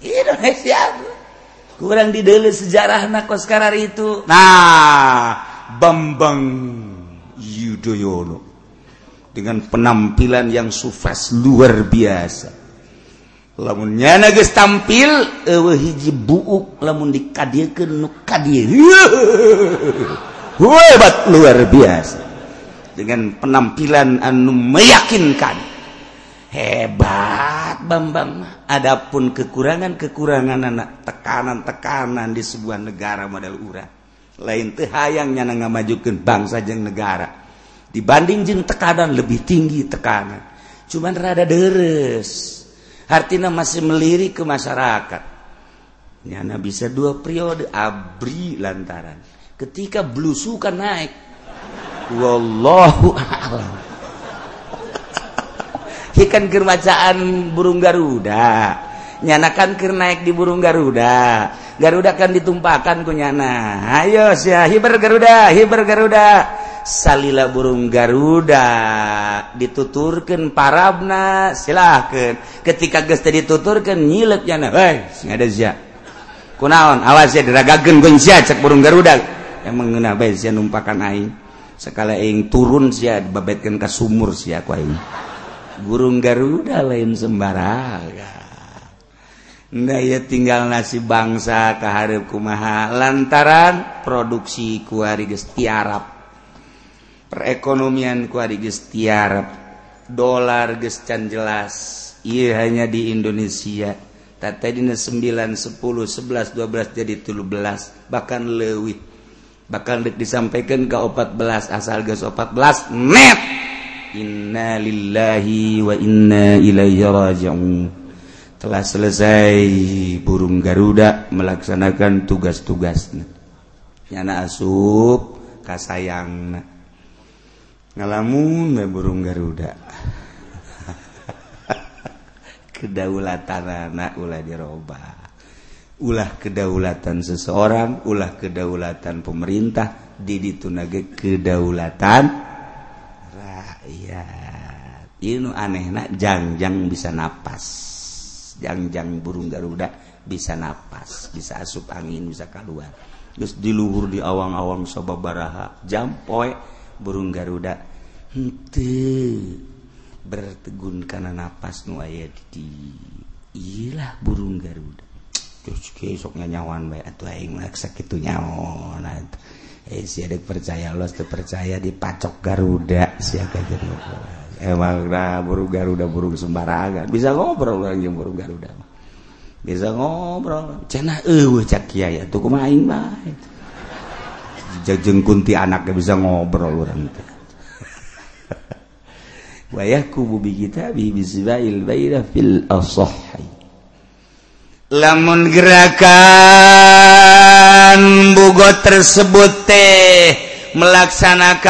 Indonesia kurang didele sejarah nak sekarang itu. Nah Bambang Yudhoyono. Dengan penampilan yang sukses luar biasa lamunnya nages tampil ewe hiji buuk lamun dikadiekeun nu hebat luar biasa. Dengan penampilan anu meyakinkan. Hebat Bambang. Adapun kekurangan-kekurangan anak tekanan-tekanan di sebuah negara model urang lain teh hayangnya na ngamajukeun bangsa jeung negara. Dibanding jeung tekanan lebih tinggi tekanan. Cuman rada deres artinya masih melirik ke masyarakat. Nyana bisa dua periode abri lantaran. Ketika belusukan naik. Wallahu a'lam. Ikan kermacaan burung garuda. Nyanakan ker naik di burung garuda. Garuda kan ditumpahkan ku nyana. Ayo sia hiber garuda hiber garuda salila burung Garuda dituturkan parabna silahkan ketika gesta dituturkan nyilep nah hey, ada sia kunaon? Awas ya diragagen gonsia cek burung Garuda. Yang mengena bae sia numpakan aing. Sekala aing turun sia dibabetkeun ka sumur sia ku aing. Burung Garuda lain sembarangan Nah, ya tinggal nasi bangsa keharap kumaha. Lantaran produksi kuari geus tiarap. perekonomian kuari geus tiarap dolar geus can jelas ieu hanya di Indonesia. Tata dina 9 10 11 12 jadi 13 bahkan leuwih. Bakal deuk disampaikan ke 14 asal geus 14 net. Inna lillahi wa inna ilaihi raji'un. Telah selesai burung Garuda melaksanakan tugas-tugasnya nyana asup kasayangna. ngalamun burung Garuda. Kedaulatan anak ulah diroba. Ulah kedaulatan seseorang ulah kedaulatan pemerintah didi tunage kedaulatan rakyat. Ini aneh nak jangjang bisa napas. Jangjang burung Garuda bisa napas bisa asup angin bisa keluar terus diluhur di awang-awang sobabaraha jampoe burung Garuda bertegun karena nafas nu aya di ilah burung Garuda. Terus besoknya nyawan baik atau aing laksa gitu eh si adik percaya Allah tuh percaya dipacok Garuda. Siapa jadi emang eh, nah burung Garuda burung sembarangan. Bisa ngobrol orang yang burung Garuda bisa ngobrol. Cina eh cak kiai tuh kumain baik jeng kunti anaknya bisa ngobrol orang itu wayahkumu bi kitabihi bi sibail baina fil asahhi. Lamun gerakan bugot tersebut teh melaksanakan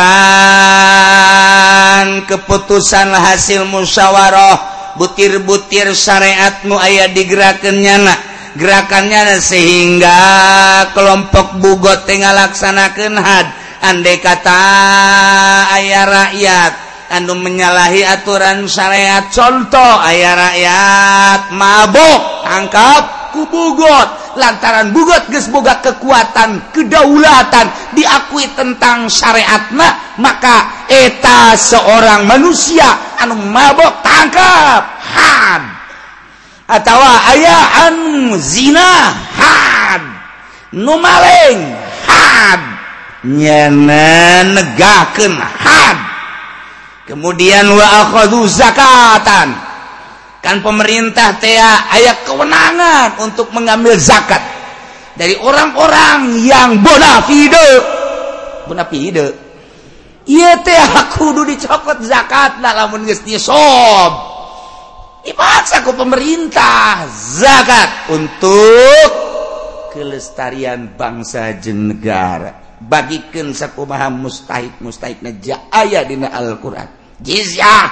keputusan hasil musyawarah butir-butir syariatmu ayah digerakannya nak gerakannya sehingga kelompok bugot tengah laksanakan had. Andai kata ayah rakyat anu menyalahi aturan syariat. Contoh ayah rakyat mabuk tangkap ku Bogot lantaran geus gesboga kekuatan kedaulatan diakui tentang syariatna maka eta seorang manusia anu mabok tangkap had atau ayaan anu zina had nu maling had nyana negakeun had kemudian wa akhadhu zakatan. Kan pemerintah tea ayat kewenangan untuk mengambil zakat dari orang-orang yang bonafide bonafide iya teh kudu dicokot zakat lah lamun geus sob dipaksa ku pemerintah zakat untuk kelestarian bangsa jeung negara. Bagikeun sakumaha mustahid mustahidna aya dina Al-Qur'an jizyah.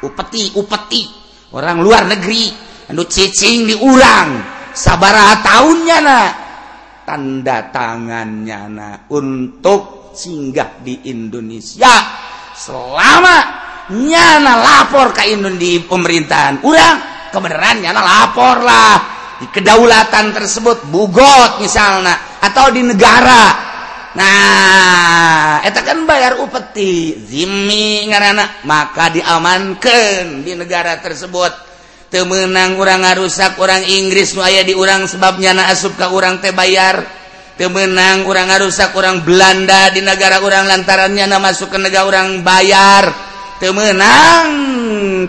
Upeti upeti. Orang luar negeri. Anu cicing diurang sabaraha tahunnya na. Tanda tangannya na. Untuk singgah di Indonesia. Selama nyana lapor ke Indonesia di pemerintahan. Urang kebenaran nyana lapor lah. Di kedaulatan tersebut bugot misalnya. Atau di negara. nah eta kan bayar upeti zimmi ngaranna maka diamankan di negara tersebut. Temenang orang ngarusak orang Inggris nu aya di urang sebabnya na asup ka urang teh bayar. Temenang orang ngarusak orang Belanda di negara orang lantarannya na masuk ke negara orang bayar. Temenang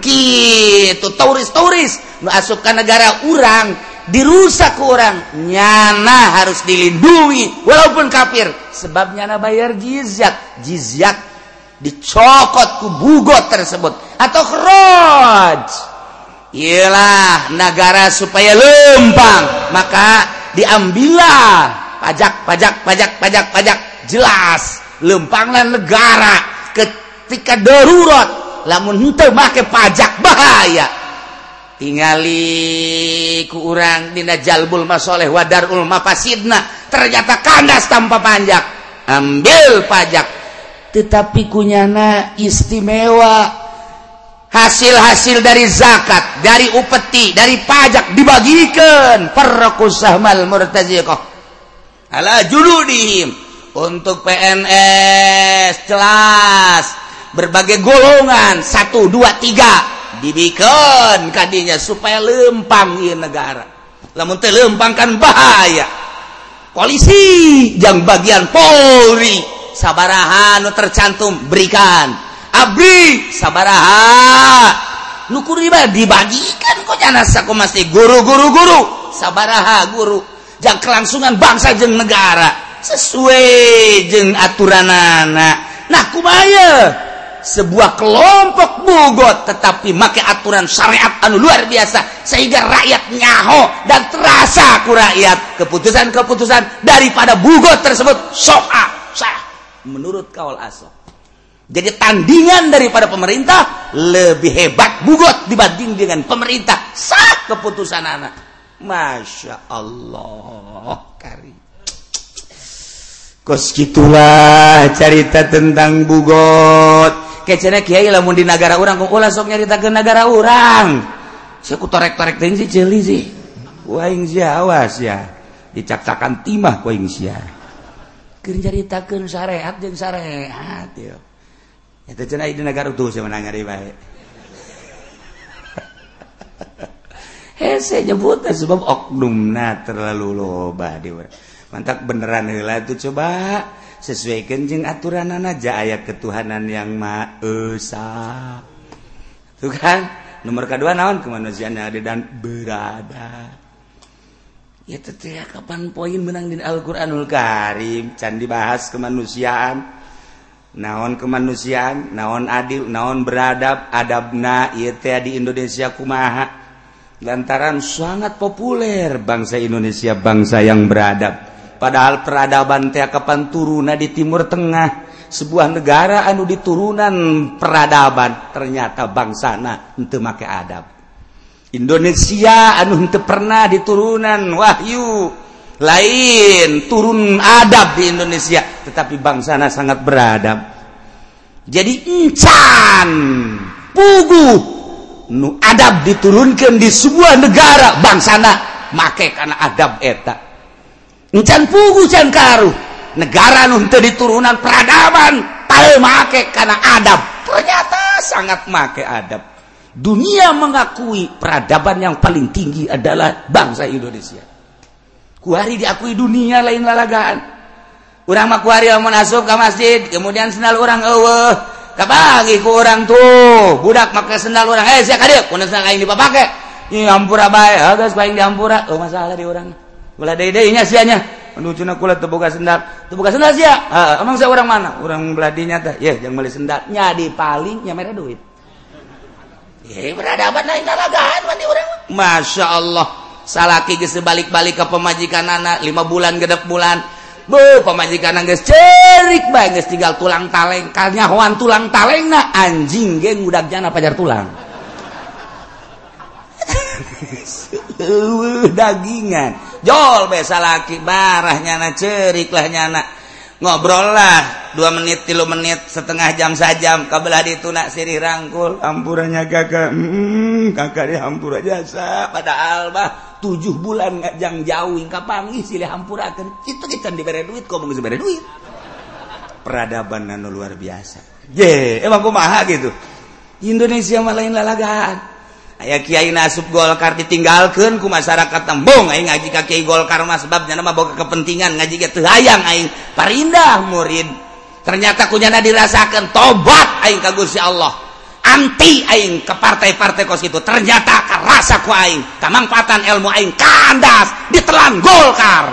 gitu turis-turis masuk ke negara urang. dirusak kurang nyana harus dilindungi walaupun kafir. Sebab nyana bayar jizyat jizyat dicokot ku bugot tersebut. Atau khraj. Ialah negara supaya lempang. Maka diambillah. Pajak pajak pajak pajak pajak. Jelas. Lempanglah negara. Ketika darurat. Lamun henteu make pajak bahaya. Tinggali kurang Dina jalbul masoleh wadar ulma pasidna ternyata kandas tanpa panjang ambil pajak. Tetapi kunyana istimewa. Hasil-hasil dari zakat dari upeti dari pajak dibagikan. Perkusahmal murtaziqah. Ala juludihim. Untuk PNS jelas. Berbagai golongan. Satu dua tiga dibiken kadinya supaya lempang negara. Namun terlempangkan bahaya. Polisi yang bagian Polri saabarahan tercantum berikan. Abri saabaraha nukur dibagikan kok masih guru-guru-guru sabaraha guru. Jang kelangsungan bangsa jeng negara. Sesuai jeng aturan anak nah kumaya sebuah kelompok bugot tetapi make aturan syariat anu luar biasa sehingga rakyat nyaho dan terasa ku rakyat. Keputusan-keputusan daripada bugot tersebut soa sah menurut kawal aso jadi tandingan daripada pemerintah lebih hebat bugot dibanding dengan pemerintah. Sah keputusan anak. Masya Allah kari kos gitulah cerita tentang bugot Kiai lamun di negara orang kok ulah sok nyarita ke negara orang saya ku torek-torek teuing si ceuli sih waing sia awas ya dicak-cakan timah ku aing sia. Keur nyaritakeun syariat jeung syariat ya eta di negara tuh saya menanya deui bae. Hese nyebut sebab oknumna terlalu loba di mantap beneran heula itu coba sesuaikan jeung aturan aja aya ketuhanan yang maesa tuh kan? Nomor kedua naon? Kemanusiaan yang ada dan berada. Ya teh kapan poin menang di Al-Qur'anul Karim? Can dibahas kemanusiaan. Naon kemanusiaan? Naon adil? Naon beradab? Adabna? Ieu teh di Indonesia kumaha? Lantaran sangat populer bangsa Indonesia bangsa yang beradab. padahal peradaban T kapan turuna di Timur Tengah. Sebuah negara anu diturunan peradaban. Ternyata bangsana untuk make adab. Indonesia anu untuk pernah diturunan. Wahyu. Lain turun adab di Indonesia. Tetapi bangsana sangat beradab. Jadi encan pugu nu adab diturunkan di sebuah negara bangsana. Make karena adab eta. Pugusan karu. Negara untuk diturunan peradaban. Make karena adab. Ternyata sangat make adab. Dunia mengakui peradaban yang paling tinggi adalah bangsa Indonesia. Kuari diakui dunia lain lalagaan. Orang makuari masuk ke masjid kemudian sendal orang Allah kabagi ku orang tuh budak pakai sendal orang eh siapa dia pun sendal ini dipakai ini hampura baik agak paling dihampura. Oh masalah di orang ulah dede-nya sianya menuju kula terbuka sendal. Terbuka sendal sia? Uh, emang saya orang mana? Orang beladinya teh ya yang beli sendal. Nyadi paling merah duit. Ya beradaban lain talagaan mandi orang masya Allah. Salaki geus balik-balik ke pemajikan anak lima bulan gedek bulan. Bu, pemajikan geus cerik bae geus tinggal tulang taleng. Kalnyahoan tulang taleng na anjing ge ngudak jana pajar tulang. dagingan. Jol besa laki barah nyana cerik lah nyana. Ngobrol lah dua menit tilu menit setengah jam sajam kabelah ditunak sirih rangkul. Ampurannya kakak hmm, kakak di hampura jasa. Pada alba tujuh bulan ngajang jauh. Kapangi silih hampurakan. Itu kita diberi duit kok mau diberi duit? Peradaban nano luar biasa. Ye emang kumaha gitu? Indonesia malah lain lalagaan. Kiai nasub Golkar ditinggalkan ku masyarakat tembong ngaji Kiai Golkar mas sebabnya nama bawa kepentingan. Ngaji gitu hayang aing. Parindah murid. Ternyata kunyana dirasakan tobat aing kagus ya Allah. Anti aing ke partai-partai kos itu. Ternyata rasa ku aing kamangpatan ilmu aing kandas ditelan Golkar.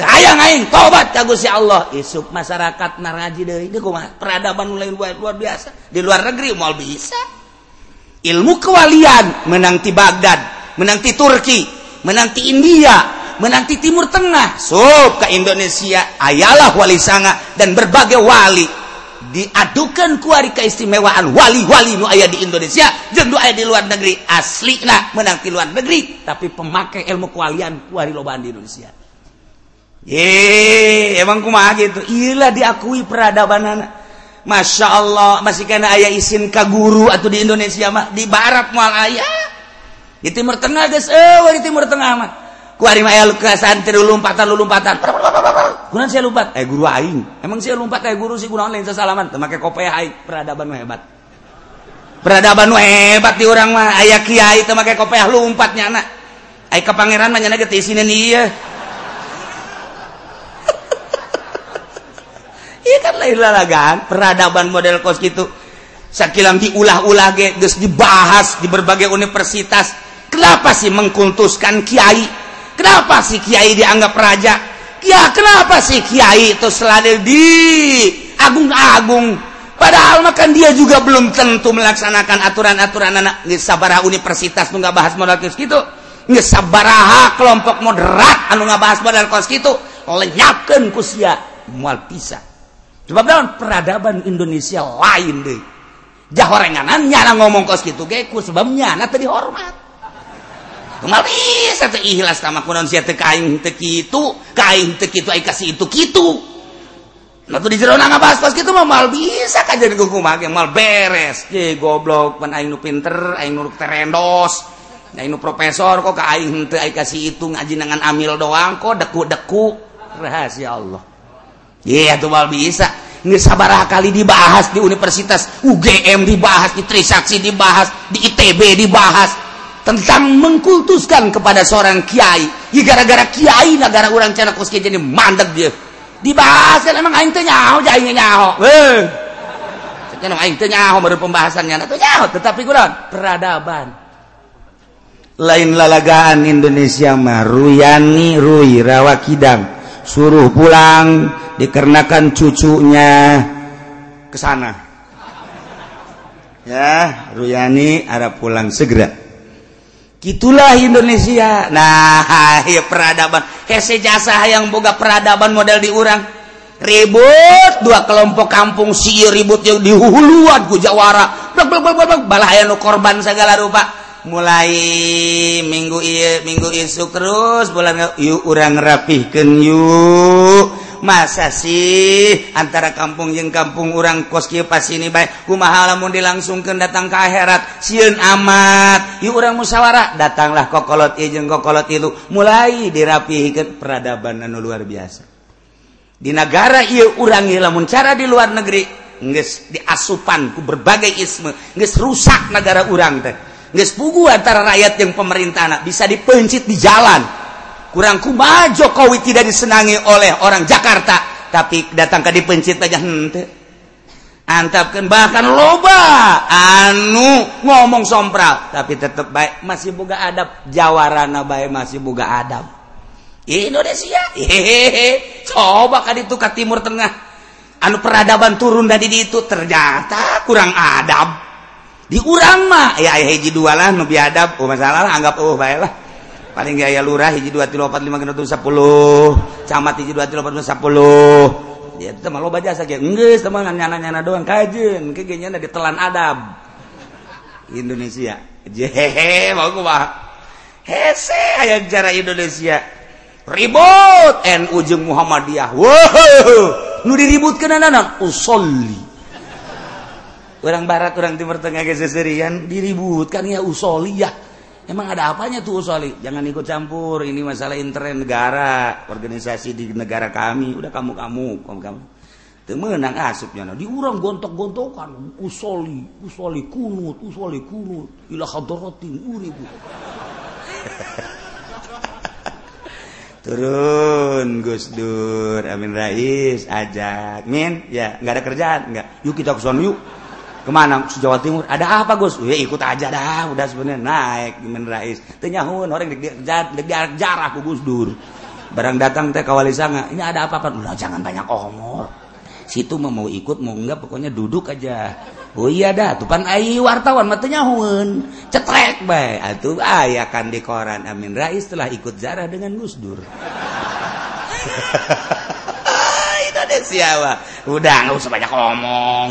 Hayang aing tobat kagus ya Allah. Isuk masyarakat naraji dari ini kumah peradaban mulai luar biasa. Di luar negeri mau bisa ilmu kewalian menanti Baghdad menanti Turki menanti India menanti Timur Tengah sob ke Indonesia ayalah wali sanga dan berbagai wali diadukan kuari keistimewaan wali-wali nu ayah di Indonesia jeung nu di luar negeri asli nah menanti luar negeri tapi pemakai ilmu kewalian kuari lobaan di Indonesia Ye, emang kumaha gitu. Iyalah diakui peradaban anak. Masya Allah masih karena ayah izin ka guru atau di Indonesia mah. Di barat mual ayah. Di timur tengah guys eh di timur tengah mah. Kuari mah ayah lukasan tiru lompatan lompatan kunan saya lompat eh guru aing. Emang saya lompat kayak guru sih kunaon lain salaman teu make kopiah aing. Peradaban mah hebat. Peradaban mah hebat di orang mah. Ayah kiai teu make kopiah lompatnya anak ayah ke pangeran mah nyana ge teh ieu. Iya kan lain lalagan peradaban model kos gitu. Sakilang diulah-ulah ge dibahas di berbagai universitas. Kenapa sih mengkultuskan kiai? Kenapa sih kiai dianggap raja? Ya kenapa sih kiai itu selalu di agung-agung? Padahal makan dia juga belum tentu melaksanakan aturan-aturan anak. Di sabaraha universitas nu bahas model kos gitu. Nggak sabaraha kelompok moderat anu bahas model kos gitu. Lenyapkan kusia mual pisah Sebab dalam peradaban Indonesia lain deh. Jahorenganan nyala ngomong kos gitu ge ku sebabnya na teu dihormat. Kumal bisa ikhlas sama kunaon sia kain teu kitu, kain teu kitu ai kasih itu kitu. Nah tuh di jero ngabahas kos kitu mah mal bisa ka jadi kumaha ge mal beres. Ye goblok pan aing nu pinter, aing nu terendos. Aing nu profesor kok ka aing teu ai kasih itu ngaji dengan amil doang kok deku-deku rahasia Allah. bal bisa. Sabarah kali dibahas di Universitas. UGM dibahas di Trisakti dibahas di ITB dibahas. Tentang mengkultuskan kepada seorang Kiai. Ya gara-gara Kiai negara orang Cina kuski jadi mandek dia. Dibahas kan emang aing teh nyaho jainya nyaho. Eh. Kan aing teh nyaho baru pembahasannya. Tuh nyaho tetapi kuron peradaban. Lain lalagaan Indonesia mah ruyani rui rawa kidang. Suruh pulang dikarenakan cucunya ke sana ya Ruyani Arab pulang segera. Gitulah Indonesia. Nah ya peradaban. Hese jasa yang boga peradaban model diurang. Ribut dua kelompok kampung si ribut yang dihuluan ku jawara. Balah aya korban segala rupa mulai minggu iye, minggu isuk terus bulan yuk urang rapihkan yuk. Masa sih antara kampung yang kampung urang kos kieu pas ini baik kumaha lamun dilangsungkeun datang ke akhirat sieun amat. Yuk urang musyawarah datanglah kokolot ieu jeung kokolot itu mulai dirapihkeun peradaban anu luar biasa. Di negara ieu urang ieu lamun cara di luar negeri geus diasupan ku berbagai isme geus rusak negara urang teh. nggak antara rakyat yang pemerintah bisa dipencit di jalan. Kurang kumaha Jokowi tidak disenangi oleh orang Jakarta. Tapi datang ke dipencit aja hmm, hente antapkan bahkan loba. Anu ngomong sompral. Tapi tetap baik. Masih boga adab. Jawarana baik masih boga adab. Indonesia. Hehehe. Coba kan itu ke Timur Tengah. Anu peradaban turun dari itu. Ternyata kurang adab. diurama ya hiji dualah nu biadab. Oh masalah anggap oh baiklah paling gaya lurah hiji dua tiga empat lima genut sepuluh. Camat hiji dua tiga empat sepuluh. Ya itu mah loba jasa kayak enggak teman nyana nyana doang. Kajen kayaknya ada ditelan adab. Indonesia. Jehehe mau gua hese ayah cara Indonesia. Ribut NU jeung Muhammadiyah. Wow nu diributkeun nanan usolli. Orang barat orang timur tengah keseserian diributkan ya usoliyah Emang ada apanya tuh Usoli? Jangan ikut campur. Ini masalah internet negara, organisasi di negara kami. Udah kamu kamu, kamu kamu. Temenang asupnya. Nah, diurang gontok-gontokan. Usoli, usoli kunut, usoli kunut. Ilah hadaratin uribu. Turun Gus Dur, Amin Rais, ajak. Min, ya nggak ada kerjaan, nggak. Yuk kita ke sana yuk ke mana? Jawa Timur. Ada apa Gus? Ya ikut aja dah. Udah sebenarnya naik Min Rais? Tenyahun orang dikejar jarah ku Gus Dur. Barang datang teh kawali sanga. Ini ada apa apa udah jangan banyak omor. Situ mau mau ikut mau enggak pokoknya duduk aja. Oh iya dah. Tupan ai wartawan mah tenyahun cetrek bae. Atuh aya kan di koran. Amin. Rais telah ikut jarah dengan Gus Dur. Indonesia udah nggak usah banyak omong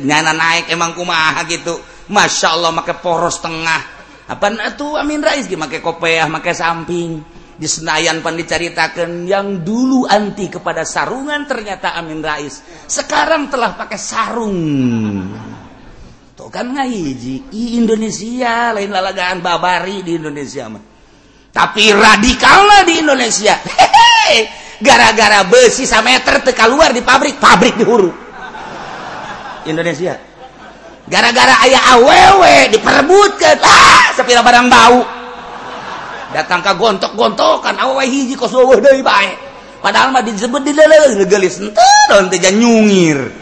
nyana naik emang kumaha gitu. Masya Allah make poros tengah. Apa tuh Amin Rais? Make kopeah make samping. Di Senayan pan diceritakan yang dulu anti kepada sarungan ternyata Amin Rais sekarang telah pakai sarung. Tuh kan ngahiji Indonesia lain lalagaan babari di Indonesia mah. Tapi radikalnya di Indonesia. Gara-gara besi sama meter teka luar di pabrik pabrik dihuru Indonesia. Gara-gara ayah awewek diperebutkan. Ah sepira barang bau. Datang ke gontok-gontokan awewe hiji kos deui bae. Padahal mah disebut dileleuh geulis henteu daun teh nyungir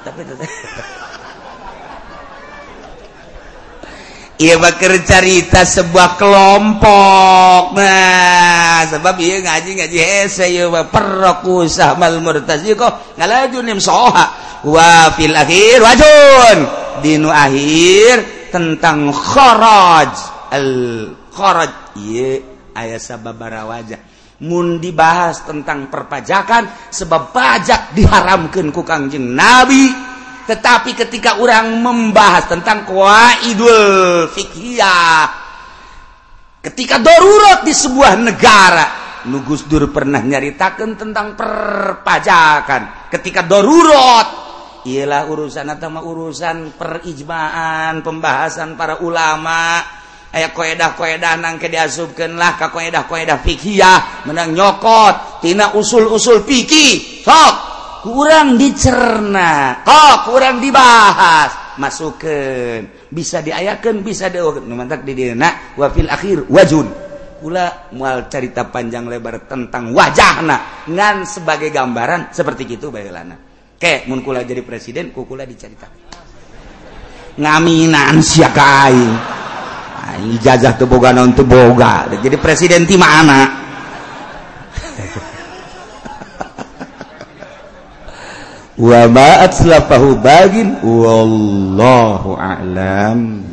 tapi ia bakar carita sebuah kelompok. Nah sebab iya ngaji ngaji hese iya perroku sahmal murtaz. Iya kok ngalaju nim soha. Wa fil akhir wajun. Dinu akhir tentang kharaj. Al kharaj. Iya ayah sababara wajah. Mun dibahas tentang perpajakan sebab pajak diharamkan ku kangjeng nabi. tetapi ketika orang membahas tentang Idul fikihah ketika darurat di sebuah negara Nugus Dur pernah nyaritakan tentang perpajakan. Ketika darurat ialah urusan atau urusan perijmaan pembahasan para ulama. Aya koedah-koedah nang ke diasubkeunlah ka koedah-koedah fikih menang nyokot tina usul-usul fikih. Sok! kurang dicerna kok kurang dibahas. Masukkan bisa diayakan bisa de mantap di wafil akhir wajun. Pula mual cerita panjang lebar tentang wajahna. Ngan sebagai gambaran seperti gitu bagelana ke mun kula jadi presiden kukula dicerita ngaminan sia ka aing? Ah, ijazah teu boga naon teu boga. Jadi presiden ti mana? wa ma atlafahu bagin wallahu a'lam.